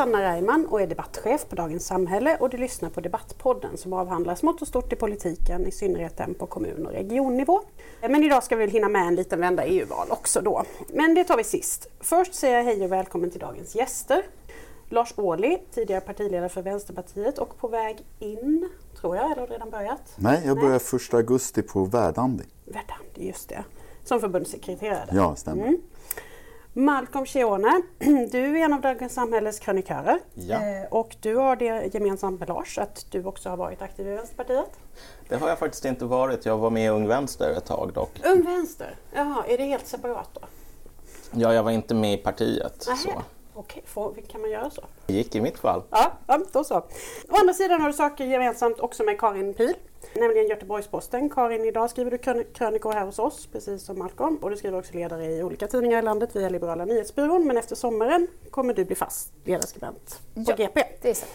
Sanna Reimann och är debattchef på Dagens Samhälle och du lyssnar på Debattpodden som avhandlar smått och stort i politiken, i synnerhet den på kommun och regionnivå. Men idag ska vi väl hinna med en liten vända EU-val också då. Men det tar vi sist. Först säger jag hej och välkommen till dagens gäster. Lars Ohly, tidigare partiledare för Vänsterpartiet och på väg in, tror jag, eller har du redan börjat? Nej, jag börjar första augusti på Verdandi. Verdandi, just det. Som förbundssekreterare. Ja, stämmer. Mm. Malcolm Schione, du är en av Dagens Samhälles krönikörer. Ja. Eh, och du har det gemensamt med Lars att du också har varit aktiv i Vänsterpartiet. Det har jag faktiskt inte varit. Jag var med i Ung Vänster ett tag dock. Ung Vänster? Jaha, är det helt separat då? Ja, jag var inte med i partiet. Nähä. Så. Okej, får, kan man göra så? Det gick i mitt fall. Ja, ja, då så. Å andra sidan har du saker gemensamt också med Karin Pil, nämligen Göteborgs-Posten. Karin, idag skriver du krön- krönikor här hos oss, precis som Malcolm. Och du skriver också ledare i olika tidningar i landet via Liberala nyhetsbyrån. Men efter sommaren kommer du bli fast ledarskribent på Ja. GP. Det är så.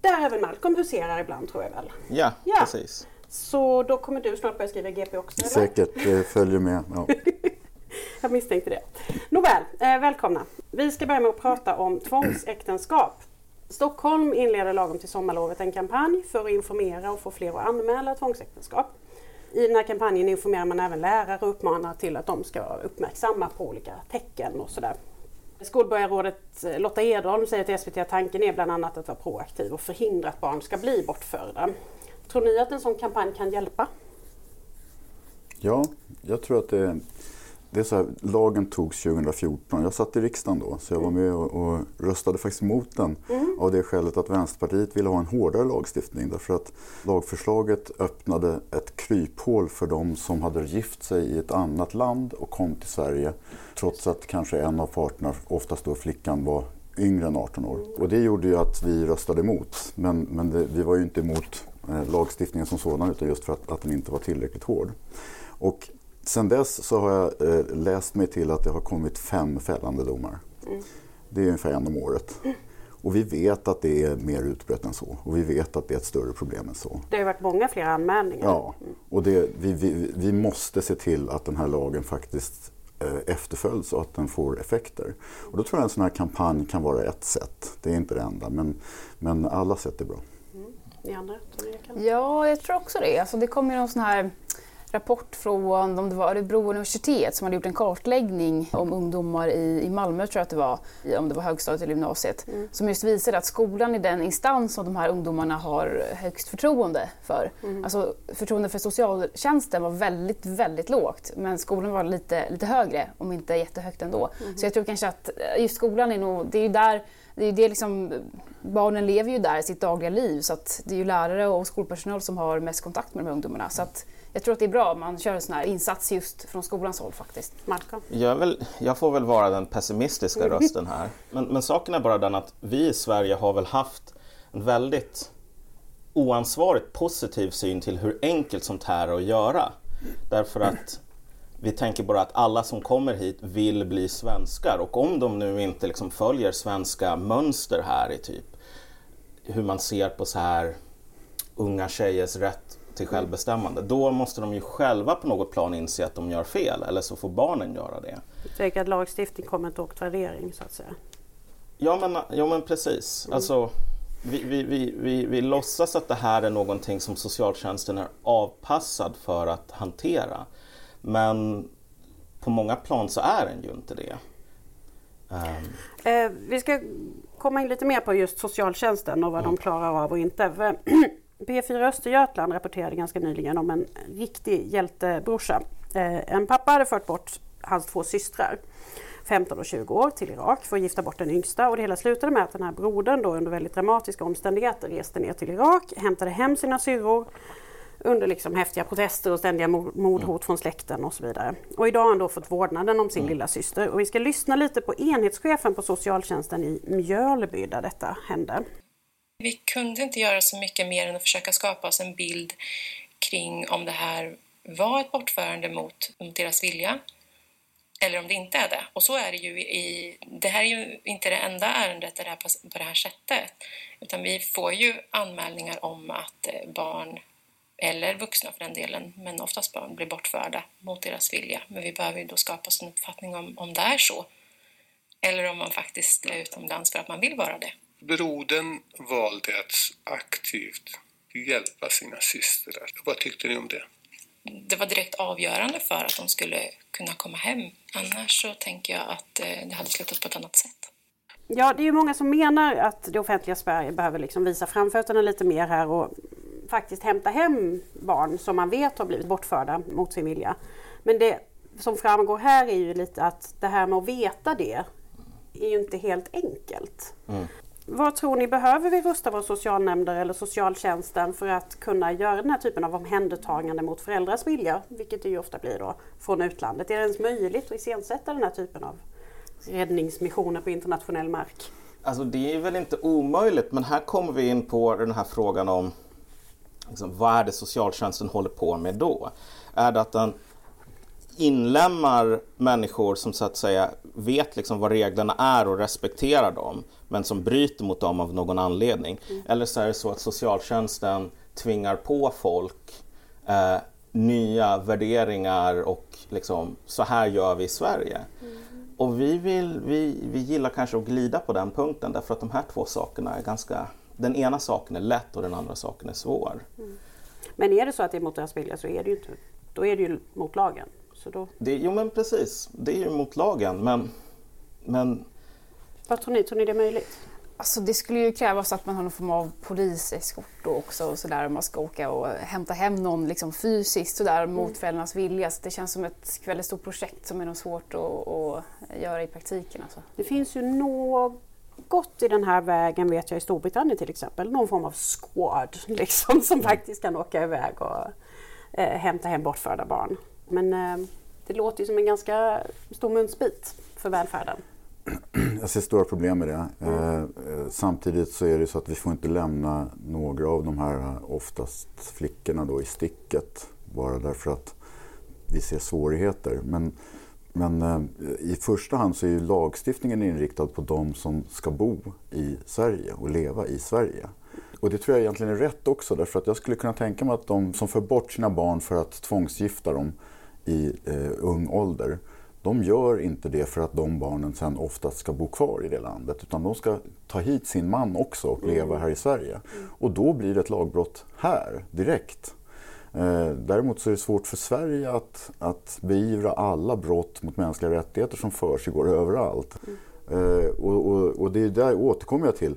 Där även Malcolm huserar ibland tror jag väl. Ja, Ja. precis. Så då kommer du snart börja skriva GP också eller? Säkert, det följer med. Ja. Jag misstänkte det. Nåväl, eh, välkomna. Vi ska börja med att prata om tvångsäktenskap. Stockholm inleder lagom till sommarlovet en kampanj för att informera och få fler att anmäla tvångsäktenskap. I den här kampanjen informerar man även lärare och uppmanar till att de ska vara uppmärksamma på olika tecken och sådär. Skolborgarrådet eh, Lotta Edholm säger till SVT att tanken är bland annat att vara proaktiv och förhindra att barn ska bli bortförda. Tror ni att en sån kampanj kan hjälpa? ja, jag tror att det, det är så här, lagen togs 2014. Jag satt i riksdagen då, så jag var med och, och röstade faktiskt emot den av det skälet att Vänsterpartiet ville ha en hårdare lagstiftning. Därför att lagförslaget öppnade ett kryphål för de som hade gift sig i ett annat land och kom till Sverige trots att kanske en av parterna, oftast då flickan, var yngre än 18 år. Och det gjorde ju att vi röstade emot. Men, men det, vi var ju inte emot eh, lagstiftningen som sådan utan just för att, att den inte var tillräckligt hård. Och sen dess så har jag eh, läst mig till att det har kommit fem fällande domar. Det är ungefär en om året. Och vi vet att det är mer utbrett än så. Och vi vet att det är ett större problem än så. Det har varit många fler anmälningar. Ja, och det, vi, vi, vi måste se till att den här lagen faktiskt eh, efterföljs och att den får effekter. Och då tror jag en sån här kampanj kan vara ett sätt. Det är inte det enda, men, men alla sätt är bra. Ni andra? tror ni kan? Ja, jag tror också det. Alltså, det kom ju någon sån här rapport från om det var Örebro universitet som hade gjort en kartläggning om ungdomar i, i Malmö, tror jag att det var, om det var högstadiet eller gymnasiet, som just visade att skolan är den instans som de här ungdomarna har högst förtroende för. Alltså förtroende för socialtjänsten var väldigt, väldigt lågt, men skolan var lite, lite högre, om inte jättehögt ändå. Så jag tror kanske att eh, just skolan är nog, det är ju där det är det liksom, barnen lever ju där i sitt dagliga liv så att det är ju lärare och skolpersonal som har mest kontakt med de här ungdomarna. Så att jag tror att det är bra om man kör en sån här insats just från skolans håll faktiskt. Malcolm? Jag, väl, jag får väl vara den pessimistiska rösten här. Men, men saken är bara den att vi i Sverige har väl haft en väldigt oansvarigt positiv syn till hur enkelt sånt här är att göra. Därför att vi tänker bara att alla som kommer hit vill bli svenskar och om de nu inte liksom följer svenska mönster här i typ hur man ser på så här unga tjejers rätt till självbestämmande, då måste de ju själva på något plan inse att de gör fel eller så får barnen göra det. Säkert att lagstiftning kommer inte åkt värdering så att säga. Ja men, ja, men precis. Alltså, vi, vi, vi, vi, vi låtsas att det här är någonting som socialtjänsten är avpassad för att hantera. Men på många plan så är den ju inte det. Ehm, Eh, vi ska komma in lite mer på just socialtjänsten och vad de klarar av och inte. För P4 Östergötland rapporterade ganska nyligen om en riktig hjältebrorsa. Eh, en pappa hade fört bort hans två systrar, 15 och 20 år, till Irak för att gifta bort den yngsta. Och det hela slutade med att den här brodern då under väldigt dramatiska omständigheter reste ner till Irak, hämtade hem sina syrror under liksom häftiga protester och ständiga mord- mordhot från släkten och så vidare. Och idag har han då fått vårdnaden om sin lilla syster. Och vi ska lyssna lite på enhetschefen på socialtjänsten i Mjölby där detta hände. Vi kunde inte göra så mycket mer än att försöka skapa oss en bild kring om det här var ett bortförande mot, mot deras vilja eller om det inte är det. Och så är det ju i... Det här är ju inte det enda ärendet där det är på, på det här sättet. Utan vi får ju anmälningar om att eh, barn, eller vuxna för den delen, men oftast barn, blir bortförda mot deras vilja. Men vi behöver ju då skapa oss en uppfattning om, om det är så. eller om man faktiskt är utomlands för att man vill vara det. Brodern valde att aktivt hjälpa sina systrar. Vad tyckte ni om det? Det var direkt avgörande för att de skulle kunna komma hem. Annars så tänker jag att eh, det hade slutat på ett annat sätt. Ja, det är ju många som menar att det offentliga Sverige behöver liksom visa framfötterna lite mer här och faktiskt hämta hem barn som man vet har blivit bortförda mot sin vilja. Men det som framgår här är ju lite att det här med att veta det är ju inte helt enkelt. Mm. Vad tror ni, behöver vi rusta våra socialnämnder eller socialtjänsten för att kunna göra den här typen av omhändertagande mot föräldrars vilja, vilket det ju ofta blir då, från utlandet? Är det ens möjligt att iscensätta den här typen av räddningsmissioner på internationell mark? Alltså det är väl inte omöjligt, men här kommer vi in på den här frågan om liksom, vad är det socialtjänsten håller på med då? Är det att den inlämnar människor som så att säga vet liksom vad reglerna är och respekterar dem men som bryter mot dem av någon anledning. Mm. Eller så är det så att socialtjänsten tvingar på folk eh, nya värderingar och liksom så här gör vi i Sverige. Mm. Och vi, vill, vi, vi gillar kanske att glida på den punkten därför att de här två sakerna är ganska den ena saken är lätt och den andra saken är svår. Mm. Men är det så att det är mot deras vilja så är det ju inte, då är det ju mot lagen. Så då... det, jo men precis, det är ju mot lagen men, men... Vad tror ni, tror ni det är möjligt? Alltså det skulle ju krävas att man har någon form av poliseskort också och sådär om man ska åka och hämta hem någon liksom fysiskt sådär mm. mot föräldrarnas vilja. Så det känns som ett väldigt stort projekt som är nog svårt att, att göra i praktiken. Alltså. Det finns ju något i den här vägen vet jag i Storbritannien till exempel, någon form av squad liksom, som mm. faktiskt kan åka iväg och eh, hämta hem bortförda barn. Men eh, det låter ju som en ganska stor munsbit för välfärden. Jag ser stora problem med det. Mm. Eh, samtidigt så är det så att vi får inte lämna några av de här oftast flickorna då i sticket bara därför att vi ser svårigheter. Men men eh, i första hand så är ju lagstiftningen inriktad på de som ska bo i Sverige och leva i Sverige. Och det tror jag egentligen är rätt också därför att jag skulle kunna tänka mig att de som för bort sina barn för att tvångsgifta dem i eh, ung ålder, de gör inte det för att de barnen sen oftast ska bo kvar i det landet utan de ska ta hit sin man också och leva mm. här i Sverige. Och då blir det ett lagbrott här direkt. Eh, däremot så är det svårt för Sverige att, att beivra alla brott mot mänskliga rättigheter som försiggår överallt. Mm. Och, och, och, det är där återkommer jag till.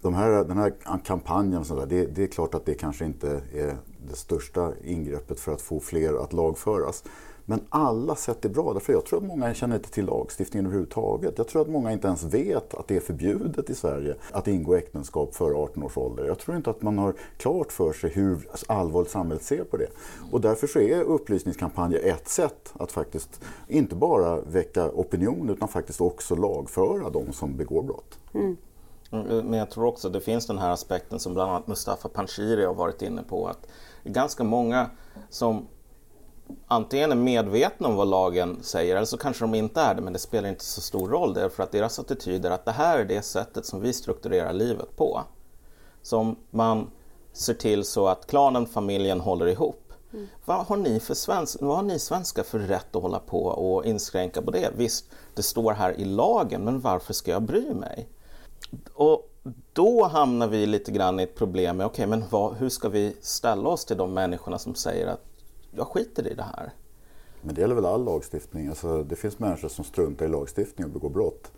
De här, den här kampanjen, så där, det, det, är klart att det kanske inte är det största ingreppet för att få fler att lagföras. Men alla sätt är bra, därför jag tror att många känner inte till lagstiftningen överhuvudtaget. Jag tror att många inte ens vet att det är förbjudet i Sverige att ingå äktenskap före 18 års ålder. Jag tror inte att man har klart för sig hur allvarligt samhället ser på det. Och därför så är upplysningskampanjer ett sätt att faktiskt inte bara väcka opinion utan faktiskt också lagföra de som begår brott. Mm. Men jag tror också att det finns den här aspekten som bland annat Mustafa Panshiri har varit inne på. att ganska många som antingen är medvetna om vad lagen säger eller så kanske de inte är det men det spelar inte så stor roll därför att deras attityd är att det här är det sättet som vi strukturerar livet på. Som man ser till så att klanen, familjen håller ihop. Mm. Vad, har ni för svensk, vad har ni svenskar för rätt att hålla på och inskränka på det? Visst, det står här i lagen, men varför ska jag bry mig? Och då hamnar vi lite grann i ett problem med, okej, okay, men vad, hur ska vi ställa oss till de människorna som säger att jag skiter i det här. Men det gäller väl all lagstiftning. Alltså, det finns människor som struntar i lagstiftning och begår brott.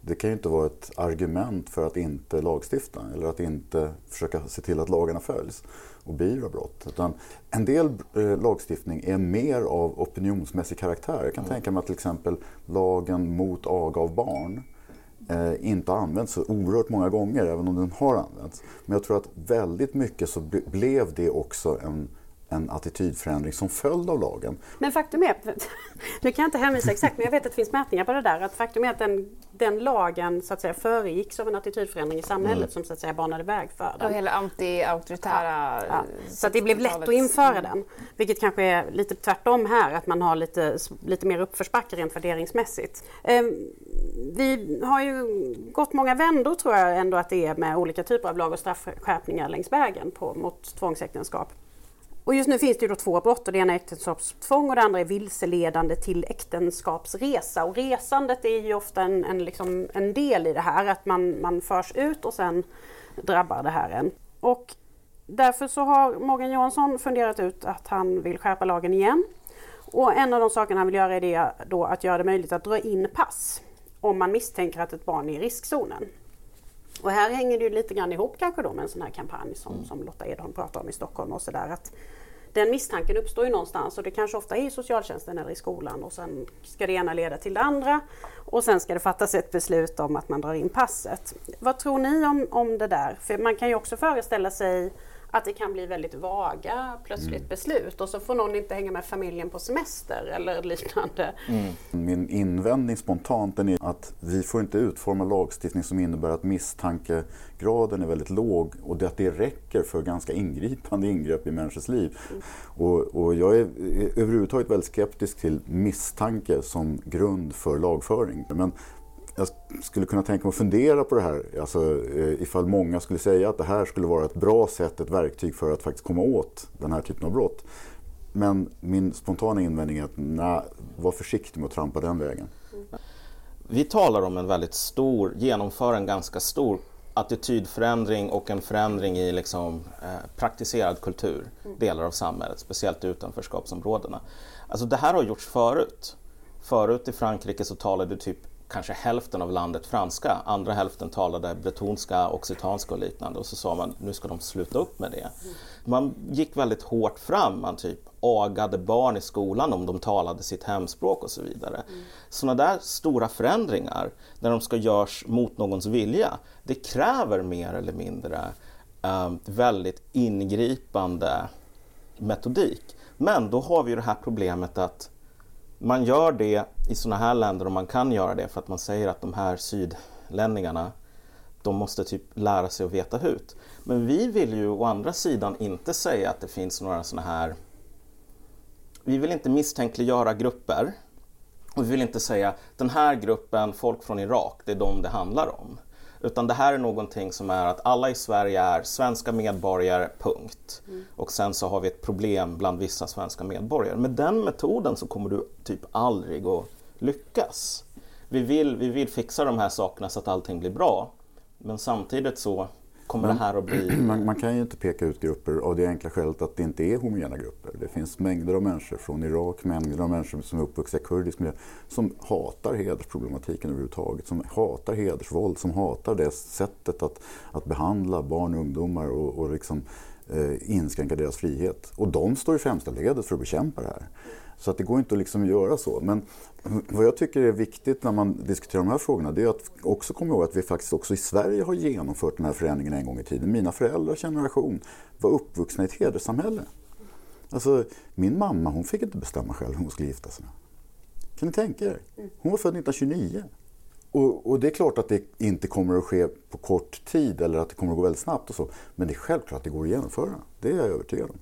Det kan ju inte vara ett argument för att inte lagstifta eller att inte försöka se till att lagarna följs och beivra brott. Utan en del eh, lagstiftning är mer av opinionsmässig karaktär. Jag kan mm. tänka mig att till exempel lagen mot aga av barn eh, inte har använts så oerhört många gånger, även om den har använts. Men jag tror att väldigt mycket så blev det också en en attitydförändring som följd av lagen. Men faktum är, nu kan jag inte hänvisa exakt, men jag vet att det finns mätningar på det där, att faktum är att den, den lagen så att säga föregicks av en attitydförändring i samhället mm. som så att säga banade väg för den. Och hela anti-auktoritära... Ja, ja. Så att det blev lätt att införa den, vilket kanske är lite tvärtom här, att man har lite, lite mer uppförsbacke rent värderingsmässigt. Ehm, vi har ju gått många vändor tror jag ändå att det är med olika typer av lag och straffskärpningar längs vägen på, mot tvångsäktenskap. Och just nu finns det ju då två brott och det ena är äktenskapstvång och det andra är vilseledande till äktenskapsresa. Och resandet är ju ofta en, en, liksom, en del i det här, att man, man förs ut och sen drabbar det här en. Och därför så har Morgan Johansson funderat ut att han vill skärpa lagen igen. Och en av de sakerna han vill göra är det då att göra det möjligt att dra in pass om man misstänker att ett barn är i riskzonen. Och här hänger det ju lite grann ihop kanske då med en sån här kampanj som, mm. som Lotta Edholm pratar om i Stockholm och sådär. Den misstanken uppstår ju någonstans och det kanske ofta är i socialtjänsten eller i skolan och sen ska det ena leda till det andra och sen ska det fattas ett beslut om att man drar in passet. Vad tror ni om, om det där? För man kan ju också föreställa sig att det kan bli väldigt vaga plötsligt mm. beslut och så får någon inte hänga med familjen på semester eller liknande. Mm. Min invändning spontant är att vi får inte utforma lagstiftning som innebär att misstankegraden är väldigt låg och att det räcker för ganska ingripande ingrepp i människors liv. Mm. Och, och, jag är överhuvudtaget väldigt skeptisk till misstanke som grund för lagföring. Men jag skulle kunna tänka mig att fundera på det här. Alltså, eh, ifall många skulle säga att det här skulle vara ett bra sätt, ett verktyg för att faktiskt komma åt den här typen av brott. Men min spontana invändning är att nej, var försiktig med att trampa den vägen. Vi talar om en väldigt stor, genomför en ganska stor attitydförändring och en förändring i liksom, eh, praktiserad kultur, delar av samhället, speciellt i utanförskapsområdena. Alltså det här har gjorts förut. Förut i Frankrike så talade typ kanske hälften av landet franska, andra hälften talade bretonska, occitanska och liknande och så sa man nu ska de sluta upp med det. Man gick väldigt hårt fram, man typ agade barn i skolan om de talade sitt hemspråk och så vidare. Mm. Sådana där stora förändringar, när de ska göras mot någons vilja, det kräver mer eller mindre eh, väldigt ingripande metodik. Men då har vi ju det här problemet att man gör det i sådana här länder och man kan göra det för att man säger att de här sydlänningarna de måste typ lära sig att veta hut. Men vi vill ju å andra sidan inte säga att det finns några sådana här... Vi vill inte misstänkliggöra grupper. Och vi vill inte säga den här gruppen, folk från Irak, det är de det handlar om. Utan det här är någonting som är att alla i Sverige är svenska medborgare, punkt. Mm. Och sen så har vi ett problem bland vissa svenska medborgare. Med den metoden så kommer du typ aldrig att lyckas. Vi vill, vi vill fixa de här sakerna så att allting blir bra. Men samtidigt så kommer Men, det här att bli... Man, man, kan ju inte peka ut grupper av det enkla skälet att det inte är homogena grupper. Det finns mängder av människor från Irak, mängder av människor som är uppvuxna i kurdisk miljö som hatar hedersproblematiken överhuvudtaget, som hatar hedersvåld, som hatar det sättet att, att behandla barn och ungdomar och, och liksom, eh, inskränka deras frihet. Och de står i främsta ledet för att bekämpa det här. Så att det går inte att liksom göra så. Men vad jag tycker är viktigt när man diskuterar de här frågorna det är att också komma ihåg att vi faktiskt också i Sverige har genomfört den här förändringen en gång i tiden. Mina föräldrars generation var uppvuxna i ett hederssamhälle. Alltså, min mamma hon fick inte bestämma själv hur hon skulle gifta sig. Kan ni tänka er? Hon var född 1929. Och, och, det är klart att det inte kommer att ske på kort tid eller att det kommer att gå väldigt snabbt och så. Men det är självklart att det går att genomföra. Det är jag övertygad om.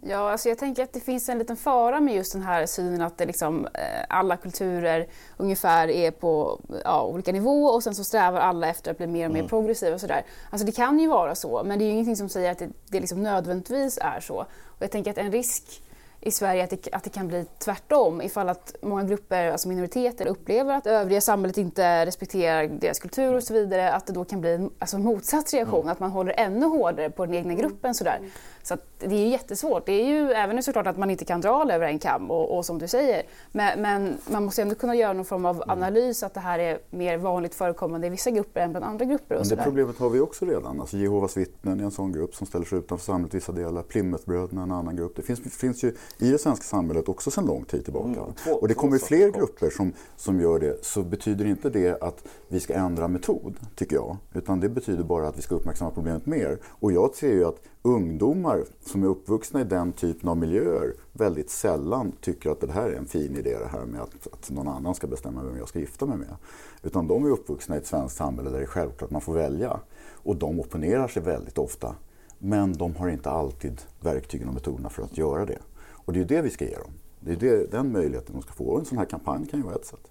Ja, alltså jag tänker att det finns en liten fara med just den här synen att det liksom, eh, alla kulturer ungefär är på ja, olika nivåer och sen så strävar alla efter att bli mer och mer mm. progressiva och sådär. Alltså det kan ju vara så, men det är ju ingenting som säger att det, det liksom nödvändigtvis är så. Och jag tänker att en risk i Sverige att det, att det kan bli tvärtom ifall att många grupper, alltså minoriteter, upplever att övriga samhället inte respekterar deras kultur och så vidare, att det då kan bli en alltså, motsatt reaktion, mm. att man håller ännu hårdare på den egna gruppen. Sådär. Så det är ju jättesvårt. Det är ju även såklart att man inte kan dra alla över en kam och, och som du säger. Men, men, man måste ändå kunna göra någon form av mm. analys att det här är mer vanligt förekommande i vissa grupper än bland andra grupper. Och men det problemet har vi också redan. Alltså Jehovas vittnen är en sån grupp som ställer sig utanför samhället vissa delar. Plymouthbröderna är en annan grupp. Det finns, finns ju i det svenska samhället också sedan lång tid tillbaka. Mm, två, och det kommer fler grupper som, som gör det. Så betyder inte det att vi ska ändra metod, tycker jag. Utan det betyder bara att vi ska uppmärksamma problemet mer. Och jag ser ju att ungdomar som är uppvuxna i den typen av miljöer väldigt sällan tycker att det här är en fin idé det här med att, att någon annan ska bestämma vem jag ska gifta mig med. Utan de är uppvuxna i ett svenskt samhälle där det är självklart att man får välja. Och de opponerar sig väldigt ofta. Men de har inte alltid verktygen och metoderna för att göra det. Och det är det vi ska ge dem. Det är det, den möjligheten de ska få. Och en sån här kampanj kan ju vara ett sätt.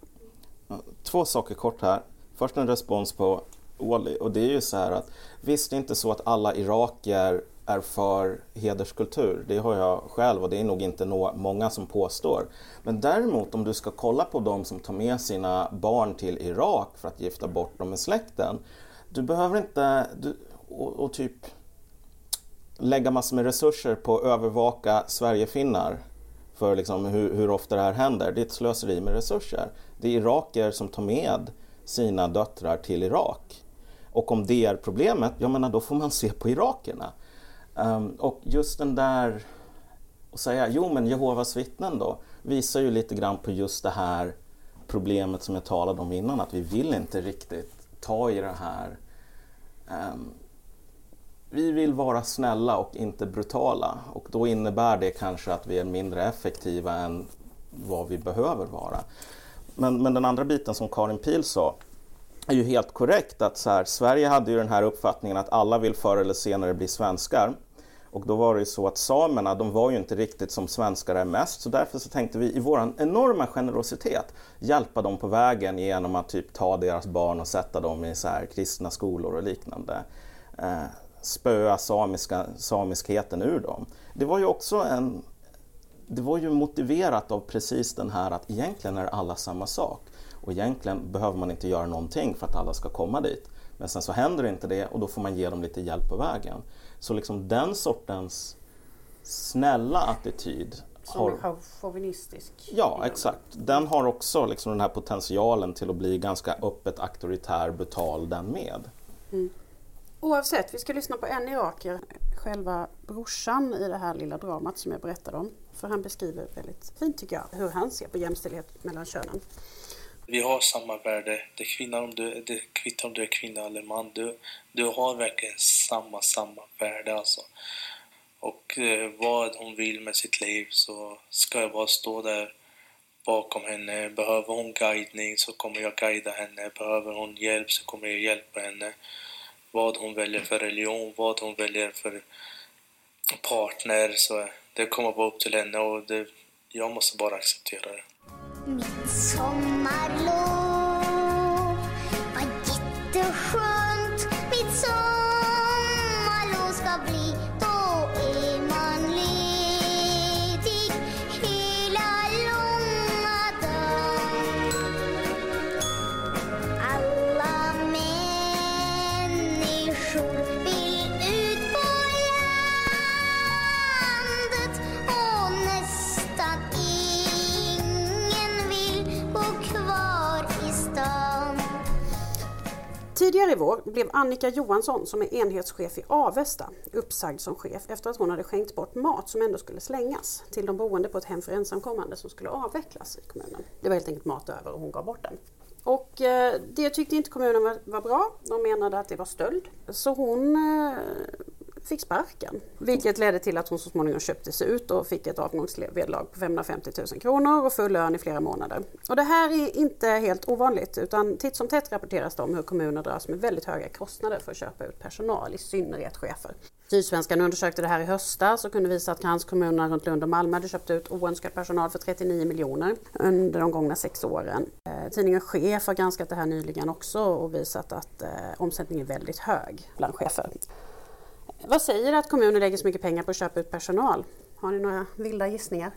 Två saker kort här. Först en respons på Wally. Och det är ju så här att visst det är inte så att alla irakier är för hederskultur. Det har jag själv och det är nog inte många som påstår. Men däremot om du ska kolla på de som tar med sina barn till Irak för att gifta bort dem med släkten. Du behöver inte du, och, och typ lägga massor med resurser på att övervaka Sverigefinnar för liksom hur, hur ofta det här händer. Det är ett slöseri med resurser. Det är iraker som tar med sina döttrar till Irak. Och om det är problemet, jag menar då får man se på irakerna. Um, och just den där, att säga, jo men Jehovas vittnen då, visar ju lite grann på just det här problemet som jag talade om innan, att vi vill inte riktigt ta i det här. Um, vi vill vara snälla och inte brutala och då innebär det kanske att vi är mindre effektiva än vad vi behöver vara. Men, men den andra biten som Karin Pil sa är ju helt korrekt att så här, Sverige hade ju den här uppfattningen att alla vill förr eller senare bli svenskar. Och då var det ju så att samerna, de var ju inte riktigt som svenskar är mest, så därför så tänkte vi i vår enorma generositet hjälpa dem på vägen genom att typ ta deras barn och sätta dem i så här kristna skolor och liknande. Eh, spöa samiska, samiskheten ur dem. Det var ju också en det var ju motiverat av precis den här att egentligen är alla samma sak och egentligen behöver man inte göra någonting för att alla ska komma dit. Men sen så händer inte det och då får man ge dem lite hjälp på vägen. Så liksom den sortens snälla attityd som har... är chauvinistisk? Ja, exakt. Den har också liksom den här potentialen till att bli ganska öppet auktoritär, brutal den med. Mm. Oavsett, vi ska lyssna på en iraker, själva brorsan i det här lilla dramat som jag berättade om. För han beskriver väldigt fint tycker jag hur han ser på jämställdhet mellan könen. Vi har samma värde. Det, kvinnan, om du, det kvittar om du är kvinna eller man. Du, du har verkligen samma, samma värde alltså. Och eh, vad hon vill med sitt liv så ska jag bara stå där bakom henne. Behöver hon guidning så kommer jag guida henne. Behöver hon hjälp så kommer jag hjälpa henne. Vad hon väljer för religion, vad hon väljer för partner. Så det kommer vara upp till henne och det, jag måste bara acceptera det. Mitt sommarlov Tidigare i vår blev Annika Johansson, som är enhetschef i Avesta, uppsagd som chef efter att hon hade skänkt bort mat som ändå skulle slängas till de boende på ett hem för ensamkommande som skulle avvecklas i kommunen. Det var helt enkelt mat över och hon gav bort den. Och eh, det tyckte inte kommunen var, bra. De menade att det var stöld. Så hon eh, fick sparken. Vilket ledde till att hon så småningom köptes ut och fick ett avgångsvederlag på 550 000 kronor och full lön i flera månader. Och det här är inte helt ovanligt utan titt som tätt rapporteras det om hur kommuner dras med väldigt höga kostnader för att köpa ut personal, i synnerhet chefer. Sydsvenskan undersökte det här i höstas och kunde visa att kranskommunerna runt Lund och Malmö hade köpt ut oönskad personal för 39 miljoner under de gångna sex åren. Eh, Tidningen Chef har granskat det här nyligen också och visat att eh, omsättningen är väldigt hög bland chefer. Vad säger att kommuner lägger så mycket pengar på att köpa ut personal? Har ni några vilda gissningar?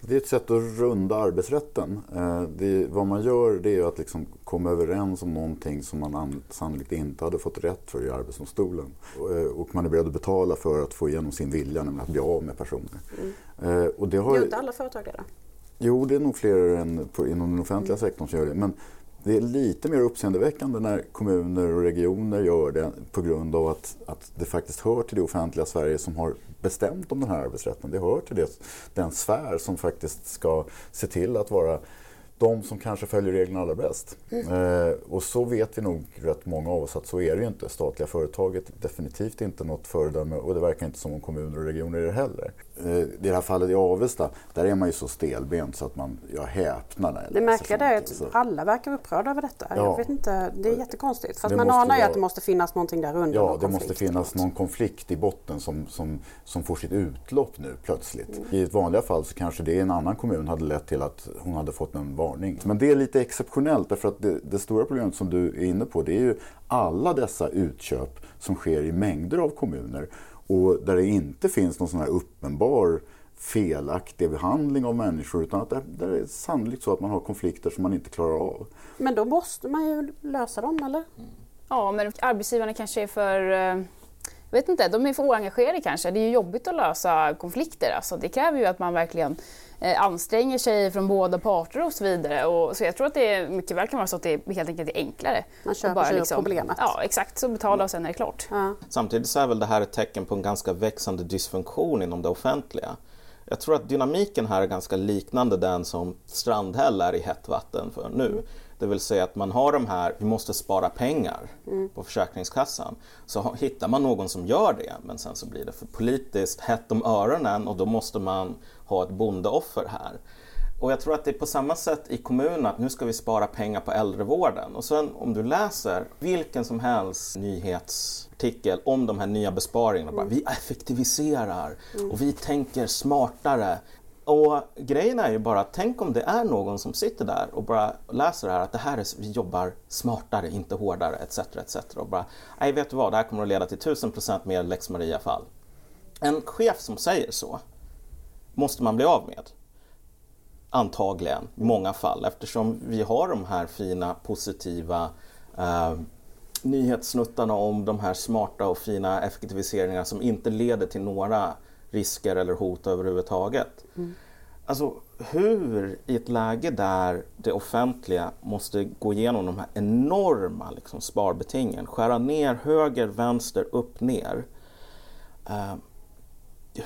Det är ett sätt att runda arbetsrätten. Eh, det, vad man gör det är att liksom komma överens om någonting som man sannolikt inte hade fått rätt för i Arbetsdomstolen. Eh, och man är beredd att betala för att få igenom sin vilja, nämligen att bli av med personer. Mm. Eh, och det har... Gör inte alla företag det då? Jo, det är nog fler än på, inom den offentliga mm. sektorn som gör det. Men det är lite mer uppseendeväckande när kommuner och regioner gör det på grund av att, att det faktiskt hör till det offentliga Sverige som har bestämt om den här arbetsrätten. Det hör till det, den sfär som faktiskt ska se till att vara de som kanske följer reglerna allra bäst. Mm. Eh, och så vet vi nog rätt många av oss att så är det ju inte. Statliga företaget är definitivt inte något föredöme och det verkar inte som om kommuner och regioner är det heller. Eh, I det här fallet i Avesta, där är man ju så stelbent så att man, jag häpnar när jag Det märkliga är att alla verkar upprörda över detta. Ja. Jag vet inte, det är jättekonstigt. Fast man anar ju att det måste finnas någonting där under. Ja, det måste finnas någon konflikt i botten som, som, som får sitt utlopp nu plötsligt. Mm. I ett vanliga fall så kanske det i en annan kommun hade lett till att hon hade fått en varning. Men det är lite exceptionellt därför att det, det stora problemet som du är inne på det är ju alla dessa utköp som sker i mängder av kommuner och där det inte finns någon sån här uppenbar felaktig behandling av människor utan att det, det är sannolikt så att man har konflikter som man inte klarar av. Men då måste man ju lösa dem, eller? Ja, men arbetsgivarna kanske är för eh, jag vet inte, de är för oengagerade kanske. Det är ju jobbigt att lösa konflikter. Alltså, det kräver ju att man verkligen eh, anstränger sig från båda parter och så vidare. Och, så jag tror att det mycket väl kan vara så att det helt enkelt är enklare. Man köper bara, sig liksom, problemet. Ja, exakt. Så betala och sen är det klart. Ja. Samtidigt så är väl det här ett tecken på en ganska växande dysfunktion inom det offentliga. Jag tror att dynamiken här är ganska liknande den som Strandhäll är i hett vatten för nu. Mm. Det vill säga att man har de här, vi måste spara pengar mm. på Försäkringskassan. Så hittar man någon som gör det, men sen så blir det för politiskt hett om öronen och då måste man ha ett bondeoffer här. Och jag tror att det är på samma sätt i kommunen att nu ska vi spara pengar på äldrevården. Och sen om du läser vilken som helst nyhetsartikel om de här nya besparingarna. Mm. Bara, vi effektiviserar mm. och vi tänker smartare. Och grejen är ju bara, tänk om det är någon som sitter där och bara läser det här att det här är, vi jobbar smartare, inte hårdare etc. etc. Och bara, nej vet du vad, det här kommer att leda till 1000% mer lex Maria-fall. En chef som säger så måste man bli av med. Antagligen, i många fall, eftersom vi har de här fina, positiva eh, nyhetssnuttarna om de här smarta och fina effektiviseringarna som inte leder till några risker eller hot överhuvudtaget. Mm. Alltså hur i ett läge där det offentliga måste gå igenom de här enorma liksom, sparbetingen, skära ner höger, vänster, upp, ner. Uh,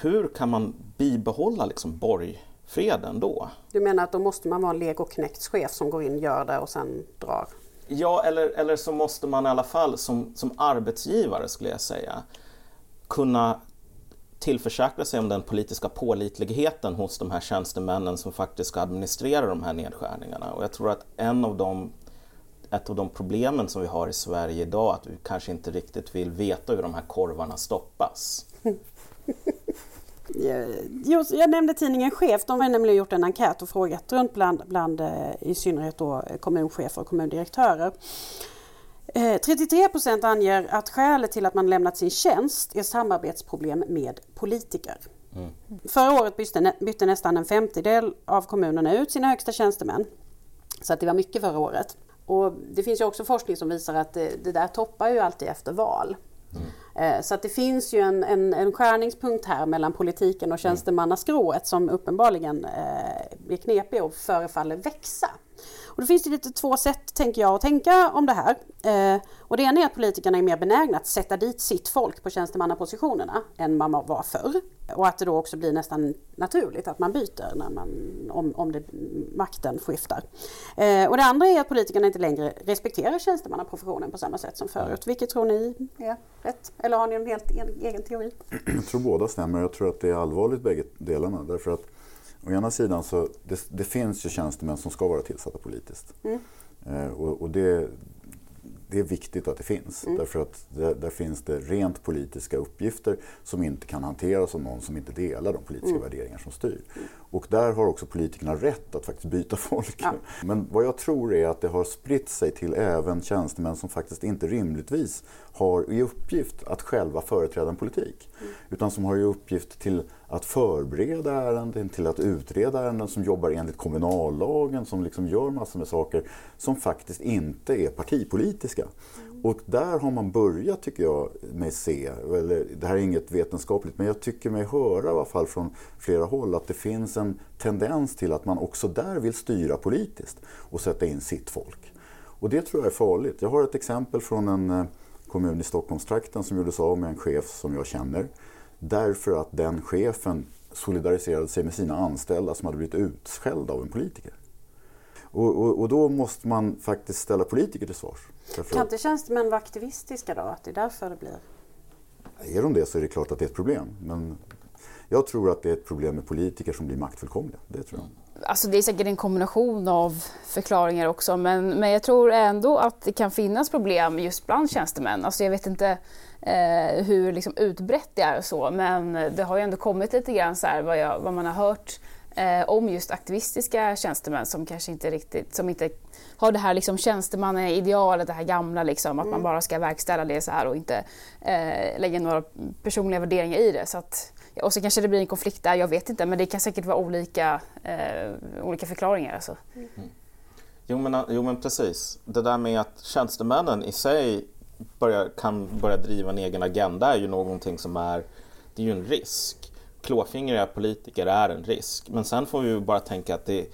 hur kan man bibehålla liksom, borgfreden då? Du menar att då måste man vara en legoknektschef som går in, gör det och sen drar? Ja, eller, eller så måste man i alla fall som, som arbetsgivare skulle jag säga kunna tillförsäkra sig om den politiska pålitligheten hos de här tjänstemännen som faktiskt ska administrera de här nedskärningarna. Och jag tror att en av de, ett av de problemen som vi har i Sverige idag att vi kanske inte riktigt vill veta hur de här korvarna stoppas. Jag, nämnde tidningen Chef, de har nämligen gjort en enkät och frågat runt bland, bland eh, i synnerhet då kommunchefer och kommundirektörer. 33 eh, procent anger att skälet till att man lämnat sin tjänst är samarbetsproblem med politiker. Mm. Förra året bytte, bytte nästan en femtedel av kommunerna ut sina högsta tjänstemän. Så att det var mycket förra året. Och det finns ju också forskning som visar att det, det där toppar ju alltid efter val. Mm. Så att det finns ju en, en, en skärningspunkt här mellan politiken och tjänstemannaskrået som uppenbarligen eh, är knepig och förefaller växa. Och då finns det lite två sätt, tänker jag, att tänka om det här. Eh, och det ena är att politikerna är mer benägna att sätta dit sitt folk på tjänstemannapositionerna än man var förr. Och att det då också blir nästan naturligt att man byter när man, om, om det, makten skiftar. Eh, och det andra är att politikerna inte längre respekterar tjänstemannaprofessionen på samma sätt som förut. Vilket tror ni är rätt? Eller har ni en helt egen teori? Jag tror båda stämmer. Jag tror att det är allvarligt bägge delarna. Därför att Å ena sidan så det, det finns ju tjänstemän som ska vara tillsatta politiskt. Mm. Eh, och, och det, det är viktigt att det finns. Mm. Därför att där, där, finns det rent politiska uppgifter som inte kan hanteras av någon som inte delar de politiska mm. värderingar som styr. Mm. Och där har också politikerna rätt att faktiskt byta folk. Ja. Men vad jag tror är att det har spritt sig till även tjänstemän som faktiskt inte rimligtvis har i uppgift att själva företräda en politik. Mm. Utan som har i uppgift till att förbereda ärenden, till att utreda ärenden, som jobbar enligt kommunallagen, som liksom gör massor med saker som faktiskt inte är partipolitiska. Mm. Och där har man börjat, tycker jag, mig se, eller det här är inget vetenskapligt, men jag tycker mig höra i alla fall från flera håll att det finns en tendens till att man också där vill styra politiskt och sätta in sitt folk. Och det tror jag är farligt. Jag har ett exempel från en eh, kommun i Stockholmstrakten som gjorde sig av med en chef som jag känner. Därför att den chefen solidariserade sig med sina anställda som hade blivit utskällda av en politiker. Och, och, och, då måste man faktiskt ställa politiker till svars. Därför kan inte tjänstemän vara aktivistiska då? Att det är därför det blir... Är de det så är det klart att det är ett problem. Men jag tror att det är ett problem med politiker som blir maktfullkomliga. Det tror jag. Alltså det är säkert en kombination av förklaringar också men, men jag tror ändå att det kan finnas problem just bland tjänstemän. Alltså jag vet inte eh, hur liksom utbrett det är och så men det har ju ändå kommit lite grann så här vad, jag, vad man har hört eh, om just aktivistiska tjänstemän som kanske inte riktigt, som inte har det här liksom tjänstemannaidealet, det här gamla liksom, att man bara ska verkställa det så här och inte eh, lägga några personliga värderingar i det. Så att, och så kanske det blir en konflikt där, jag vet inte, men det kan säkert vara olika, eh, olika förklaringar. Alltså. Mm. Jo, men, jo men precis. Det där med att tjänstemännen i sig börjar, kan börja driva en egen agenda är ju någonting som är, det är ju en risk. Klåfingriga politiker är en risk. Men sen får vi ju bara tänka att det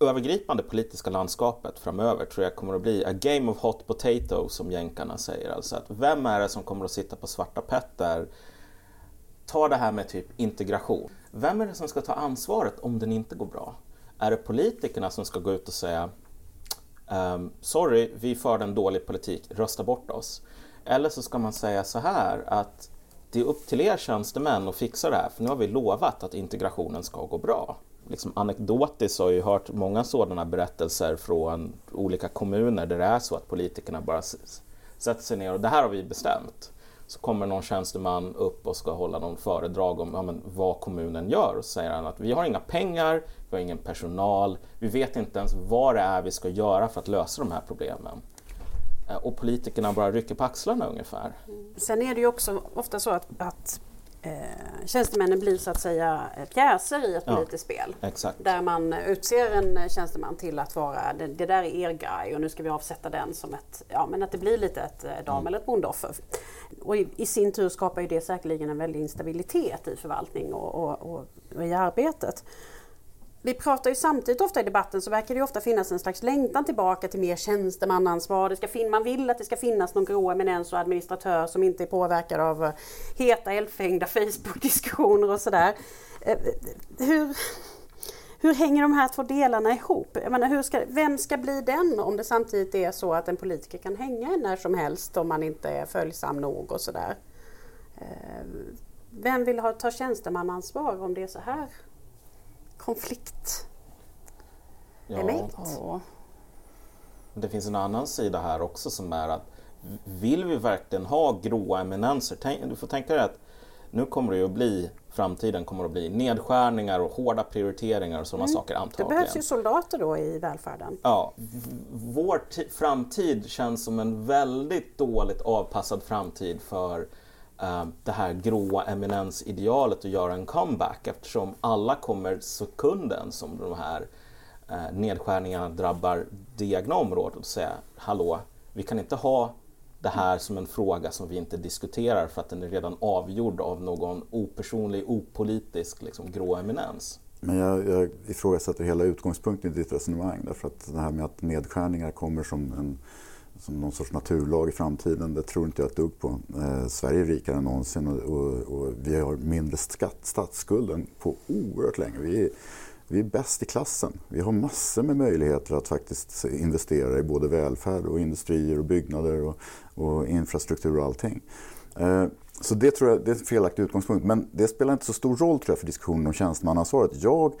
övergripande politiska landskapet framöver tror jag kommer att bli a game of hot potato som jänkarna säger. Alltså att vem är det som kommer att sitta på svarta petter? Ta det här med typ integration. Vem är det som ska ta ansvaret om den inte går bra? Är det politikerna som ska gå ut och säga um, sorry, vi förde en dålig politik, rösta bort oss. Eller så ska man säga så här att det är upp till er tjänstemän att fixa det här för nu har vi lovat att integrationen ska gå bra. Liksom anekdotiskt har jag hört många sådana berättelser från olika kommuner där det är så att politikerna bara sätter sig ner och det här har vi bestämt. Så kommer någon tjänsteman upp och ska hålla någon föredrag om ja, men, vad kommunen gör och så säger han att vi har inga pengar, vi har ingen personal, vi vet inte ens vad det är vi ska göra för att lösa de här problemen. Eh, och politikerna bara rycker på axlarna ungefär. Sen är det ju också ofta så att, att eh, tjänstemännen blir så att säga pjäser i ett ja, politiskt spel. Exakt. Där man utser en tjänsteman till att vara det, det, där är er guy och nu ska vi avsätta den som ett, ja men att det blir lite ett eh, dam mm. eller ett bondeoffer. Och i, i, sin tur skapar ju det säkerligen en väldig instabilitet i förvaltning och, och, och, och i arbetet vi pratar ju samtidigt ofta i debatten så verkar det ofta finnas en slags längtan tillbaka till mer tjänstemannaansvar. Det ska fin man vill att det ska finnas någon grå eminens och administratör som inte är påverkad av eh, heta eldfängda Facebook-diskussioner och sådär. Eh, hur, hur hänger de här två delarna ihop? Jag menar, hur ska, vem ska bli den om det samtidigt är så att en politiker kan hänga när som helst om man inte är följsam nog och sådär? Eh, vem vill ha, ta tjänstemannaansvar om det är så här konflikt ja. Ja. Det finns en annan sida här också som är att vill vi verkligen ha gråa eminenser? Tänk, du får tänka dig att nu kommer det att bli, framtiden kommer att bli nedskärningar och hårda prioriteringar och sådana mm. saker antagligen. Det behövs ju soldater då i välfärden. Ja, vår framtid känns som en väldigt dåligt avpassad framtid för Eh, det här gråa eminensidealet och göra en comeback eftersom alla kommer sekunden som de här eh, nedskärningarna drabbar det egna området och säga hallå, vi kan inte ha det här som en fråga som vi inte diskuterar för att den är redan avgjord av någon opersonlig, opolitisk liksom, grå eminens. Men jag, jag ifrågasätter hela utgångspunkten i ditt resonemang därför att det här med att nedskärningar kommer som en som någon sorts naturlag i framtiden. Det tror inte jag ett dugg på. Eh, Sverige är rikare än någonsin och, och, och vi har mindre skatt, statsskuld än på oerhört länge. Vi är, vi är bäst i klassen. Vi har massor med möjligheter att faktiskt investera i både välfärd och industrier och byggnader och, och infrastruktur och allting. Eh, så det tror jag det är en felaktig utgångspunkt. Men det spelar inte så stor roll tror jag, för diskussionen om tjänstemannaansvaret. Jag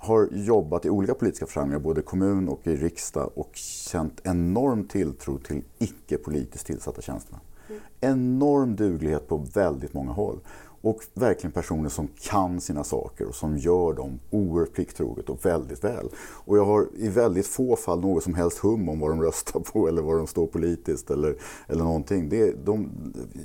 har jobbat i olika politiska församlingar, både kommun och i riksdag och känt enorm tilltro till icke politiskt tillsatta tjänstemän. Mm. Enorm duglighet på väldigt många håll. Och verkligen personer som kan sina saker och som gör dem oerhört plikttroget och väldigt väl. Och jag har i väldigt få fall något som helst hum om vad de röstar på eller vad de står politiskt eller, eller någonting. Det, de,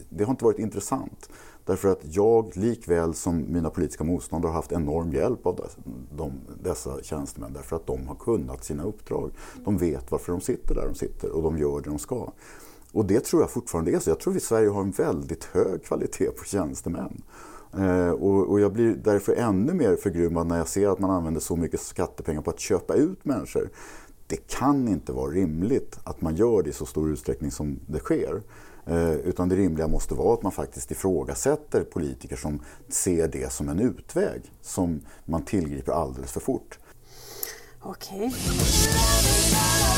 det har inte varit intressant. Därför att jag, likväl som mina politiska motståndare, har haft enorm hjälp av de, dessa tjänstemän därför att de har kunnat sina uppdrag. De vet varför de sitter där de sitter och de gör det de ska. Och det tror jag fortfarande är så. Jag tror att Sverige har en väldigt hög kvalitet på tjänstemän. Eh, och, och, jag blir därför ännu mer förgrymmad när jag ser att man använder så mycket skattepengar på att köpa ut människor. Det kan inte vara rimligt att man gör det i så stor utsträckning som det sker. Eh, utan det rimliga måste vara att man faktiskt ifrågasätter politiker som ser det som en utväg som man tillgriper alldeles för fort. Okej. Okay.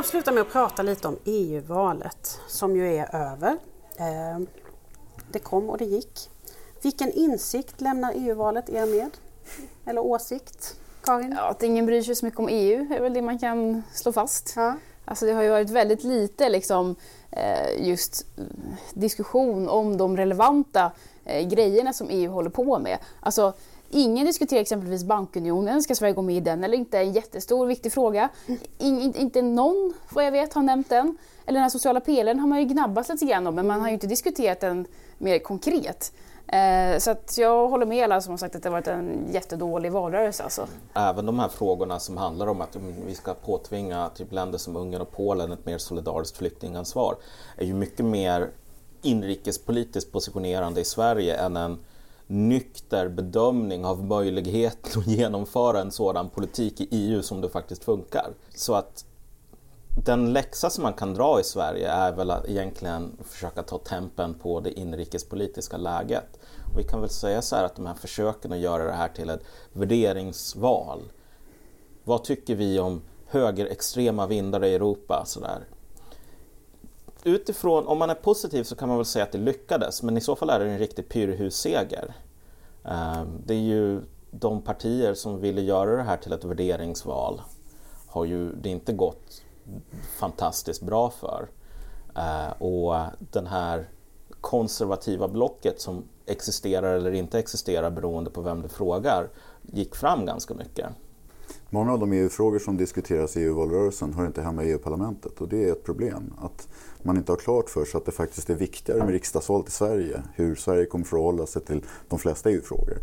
Vi avslutar med att prata lite om EU-valet som ju är över. Eh, det kom och det gick. Vilken insikt lämnar EU-valet er med? Eller åsikt? Karin? Ja, att ingen bryr sig så mycket om EU är väl det man kan slå fast. Ja. Alltså det har ju varit väldigt lite liksom, eh, just diskussion om de relevanta eh, grejerna som EU håller på med. Alltså, ingen diskuterar exempelvis bankunionen, ska Sverige gå med i den eller inte? En jättestor viktig fråga. In, inte någon, vad jag vet, har nämnt den. Eller den här sociala pelaren har man ju gnabbats lite grann om men man har ju inte diskuterat den mer konkret. Eh, så att jag håller med alla som har sagt att det har varit en jättedålig valrörelse. Alltså. Även de här frågorna som handlar om att mm, vi ska påtvinga typ länder som Ungern och Polen ett mer solidariskt flyktingansvar är ju mycket mer inrikespolitiskt positionerande i Sverige än en nykter bedömning av möjligheten att genomföra en sådan politik i EU som det faktiskt funkar. Så att den läxa som man kan dra i Sverige är väl att egentligen försöka ta tempen på det inrikespolitiska läget. Och vi kan väl säga så här att de här försöken att göra det här till ett värderingsval. Vad tycker vi om högerextrema vindar i Europa? Så där. Utifrån, om man är positiv så kan man väl säga att det lyckades, men i så fall är det en riktig pyrrhusseger. Ehm, det är ju de partier som ville göra det här till ett värderingsval har ju det inte gått fantastiskt bra för. Ehm, och den här konservativa blocket som existerar eller inte existerar beroende på vem du frågar gick fram ganska mycket. Många av de EU-frågor som diskuteras i EU-valrörelsen hör inte hemma i EU-parlamentet och det är ett problem. Att man inte har klart för sig att det faktiskt är viktigare med riksdagsvalet i Sverige, hur Sverige kommer förhålla sig till de flesta EU-frågor.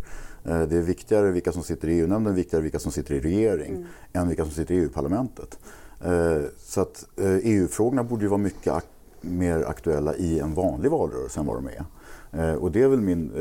Eh, det är viktigare vilka som sitter i EU-nämnden, viktigare vilka som sitter i regering, mm. än vilka som sitter i EU-parlamentet. Eh, så att EU-frågorna eh, e borde ju vara mycket ak mer aktuella i en vanlig valrörelse än vad de är. Och det är väl min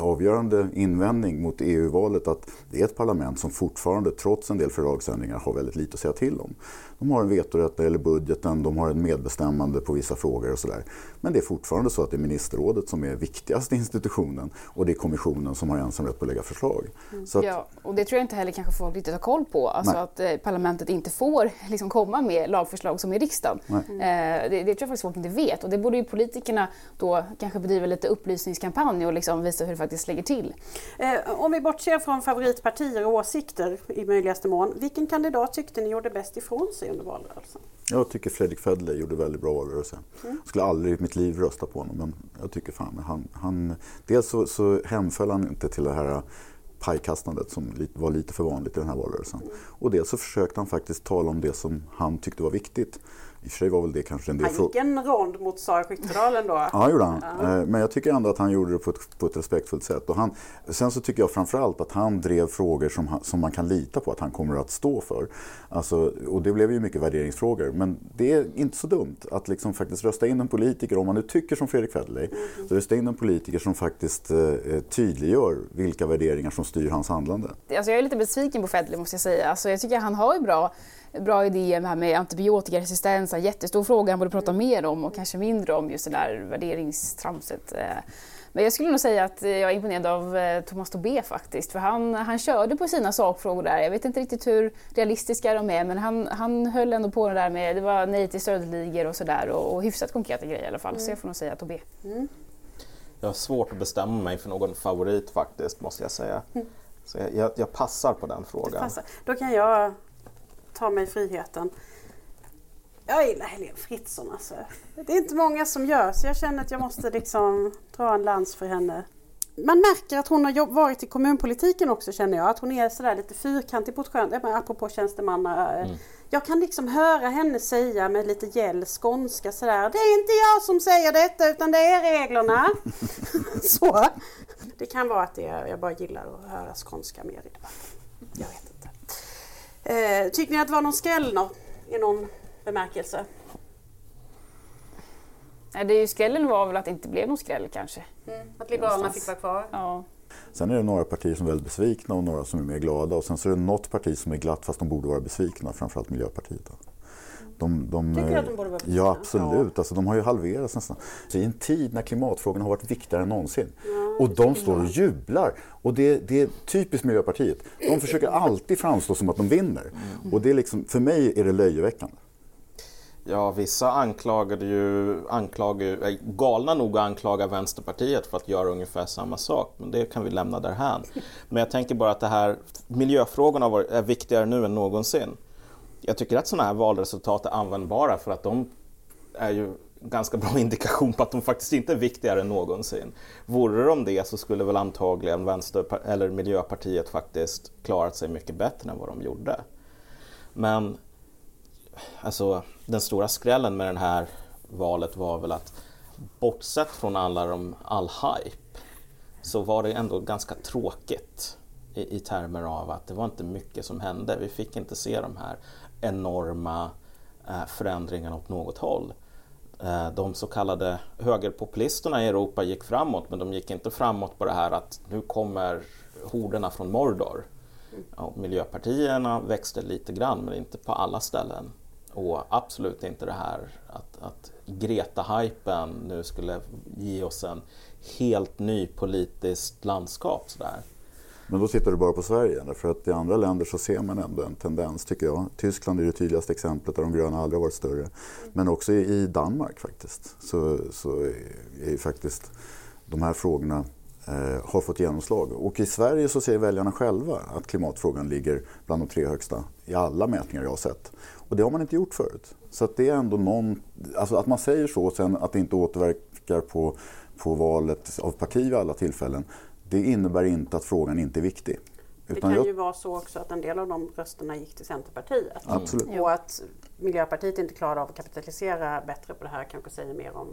avgörande invändning mot EU-valet att det är ett parlament som fortfarande, trots en del fördragsändringar, har väldigt lite att säga till om. De har en vetorätt när det gäller budgeten, de har en medbestämmande på vissa frågor och sådär. Men det är fortfarande så att det är ministerrådet som är viktigaste institutionen och det är kommissionen som har ensamrätt på att lägga förslag. Mm. Att, ja, och det tror jag inte heller kanske folk riktigt har koll på. Alltså nej. att eh, parlamentet inte får liksom, komma med lagförslag som i riksdagen. Mm. Eh, det, det, tror jag faktiskt folk inte vet och det borde ju politikerna då kanske bedriva lite upplysningskampanj och liksom visa hur det faktiskt lägger till. Eh, om vi bortser från favoritpartier och åsikter i möjligaste mån, vilken kandidat tyckte ni gjorde bäst ifrån sig under valrörelsen? Jag tycker Fredrik Federley gjorde väldigt bra valrörelse. Mm. Jag skulle aldrig i mitt liv rösta på honom men jag tycker fan han, han dels så, så hemföll han inte till det här pajkastandet som var lite för vanligt i den här valrörelsen. Mm. Och dels så försökte han faktiskt tala om det som han tyckte var viktigt. I och för sig var väl det kanske en del Han gick en rond mot Sara Skyttedal ändå. ja, gjorde han. Ja. Eh, men jag tycker ändå att han gjorde det på ett, på ett respektfullt sätt. Och han, sen så tycker jag framförallt att han drev frågor som, som man kan lita på att han kommer att stå för. Alltså, och det blev ju mycket värderingsfrågor. Men det är inte så dumt att liksom faktiskt rösta in en politiker, om man nu tycker som Fredrik Federley, mm. så rösta in en politiker som faktiskt eh, eh, tydliggör vilka värderingar som styr hans handlande. Alltså jag är lite besviken på Federley måste jag säga. Alltså jag tycker att han har ju bra bra idé med, med antibiotikaresistens, en jättestor fråga han borde prata mer om och kanske mindre om just det där värderingstramset. Eh. Men jag skulle nog säga att jag är imponerad av eh, Thomas Tobé faktiskt, för han, han körde på sina sakfrågor där. Jag vet inte riktigt hur realistiska de är, men han, han höll ändå på det där med, det var nej till stödligor och sådär och, och hyfsat konkreta grejer i alla fall. Mm. Så jag får nog säga Tobé. Mm. Jag har svårt att bestämma mig för någon favorit faktiskt, måste jag säga. Mm. Så jag, jag, jag, passar på den frågan. Då kan jag ta mig friheten. Jag gillar Helene Fritzon alltså. Det är inte många som gör så jag känner att jag måste liksom dra en lans för henne. Man märker att hon har varit i kommunpolitiken också känner jag. Att hon är sådär lite fyrkantig på ett skönt, apropå tjänstemanna. Mm. Jag kan liksom höra henne säga med lite gäll skånska sådär. Det är inte jag som säger detta utan det är reglerna. så. Det kan vara att det är, jag bara gillar att höra skånska mer i debatten. Jag vet Eh, tycker ni att det var någon skräll i någon bemärkelse? Nej, det är ju skrällen var väl att det inte blev någon skräll kanske. Mm, att Liberalerna fick vara kvar? Ja. Sen är det några partier som är väldigt besvikna och några som är mer glada. Och sen så är det något parti som är glatt fast de borde vara besvikna, framförallt Miljöpartiet. Då. De, de, Tycker du att de borde vara besvikna? Ja, absolut. Ja. Alltså, de har ju halverats nästan. Så I en tid när klimatfrågorna har varit viktigare än någonsin. Ja, och de står och jublar. Och det, det, är typiskt Miljöpartiet. De försöker alltid framstå som att de vinner. Och det är liksom, för mig är det löjeväckande. Ja, vissa anklagade ju, Är galna nog att anklaga Vänsterpartiet för att göra ungefär samma sak, men det kan vi lämna därhän. Men jag tänker bara att det här, miljöfrågorna är viktigare nu än någonsin. Jag tycker att sådana här valresultat är användbara för att de är ju ganska bra indikation på att de faktiskt inte är viktigare än någonsin. Vore de det så skulle väl antagligen Vänster eller Miljöpartiet faktiskt klarat sig mycket bättre än vad de gjorde. Men alltså, den stora skrällen med det här valet var väl att bortsett från alla de, all hype så var det ändå ganska tråkigt i, i termer av att det var inte mycket som hände. Vi fick inte se de här enorma eh, förändringarna åt något håll. Eh, de så kallade högerpopulisterna i Europa gick framåt men de gick inte framåt på det här att nu kommer horderna från Mordor. Ja, miljöpartierna växte lite grann men inte på alla ställen. Och absolut inte det här att, att Greta-hypen nu skulle ge oss en helt ny politiskt landskap. Sådär. Men då tittar du bara på Sverige, för att i andra länder så ser man ändå en tendens tycker jag. Tyskland är det tydligaste exemplet där de gröna aldrig har varit större. Men också i Danmark faktiskt, så, så är ju faktiskt de här frågorna eh, har fått genomslag. Och i Sverige så ser väljarna själva att klimatfrågan ligger bland de tre högsta i alla mätningar jag har sett. Och det har man inte gjort förut. Så att det är ändå någon, alltså att man säger så och sen att det inte återverkar på, på valet av parti vid alla tillfällen det innebär inte att frågan inte är viktig. det kan jag... ju vara så också att en del av de rösterna gick till Centerpartiet. Absolut. Och att Miljöpartiet inte klarade av att kapitalisera bättre på det här kanske säger mer om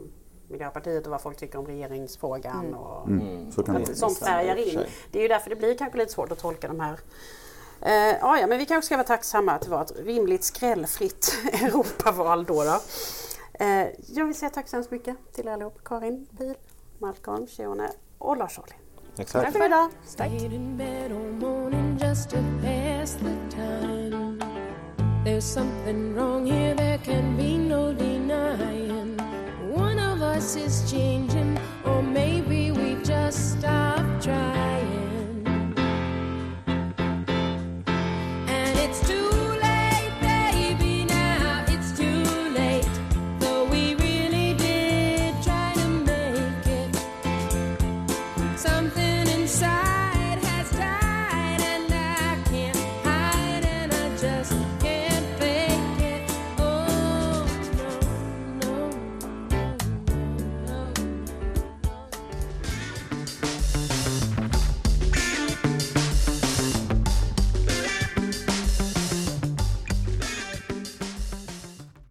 Miljöpartiet och vad folk tycker om regeringsfrågan. Mm. Och mm. Så kan det sånt färgar in. Det är ju därför det blir kanske lite svårt att tolka de här Eh, ja, men vi kanske ska vara tacksamma att det var ett rimligt skrällfritt Europaval då. då. Eh, jag vill säga tack så hemskt mycket till er allihop. Karin Pil, Malcolm Shione och Lars Ohly. Exakt. Tack för idag. Tack. There's something wrong here, there can be no denying. One of us is changing, or maybe we just stopped.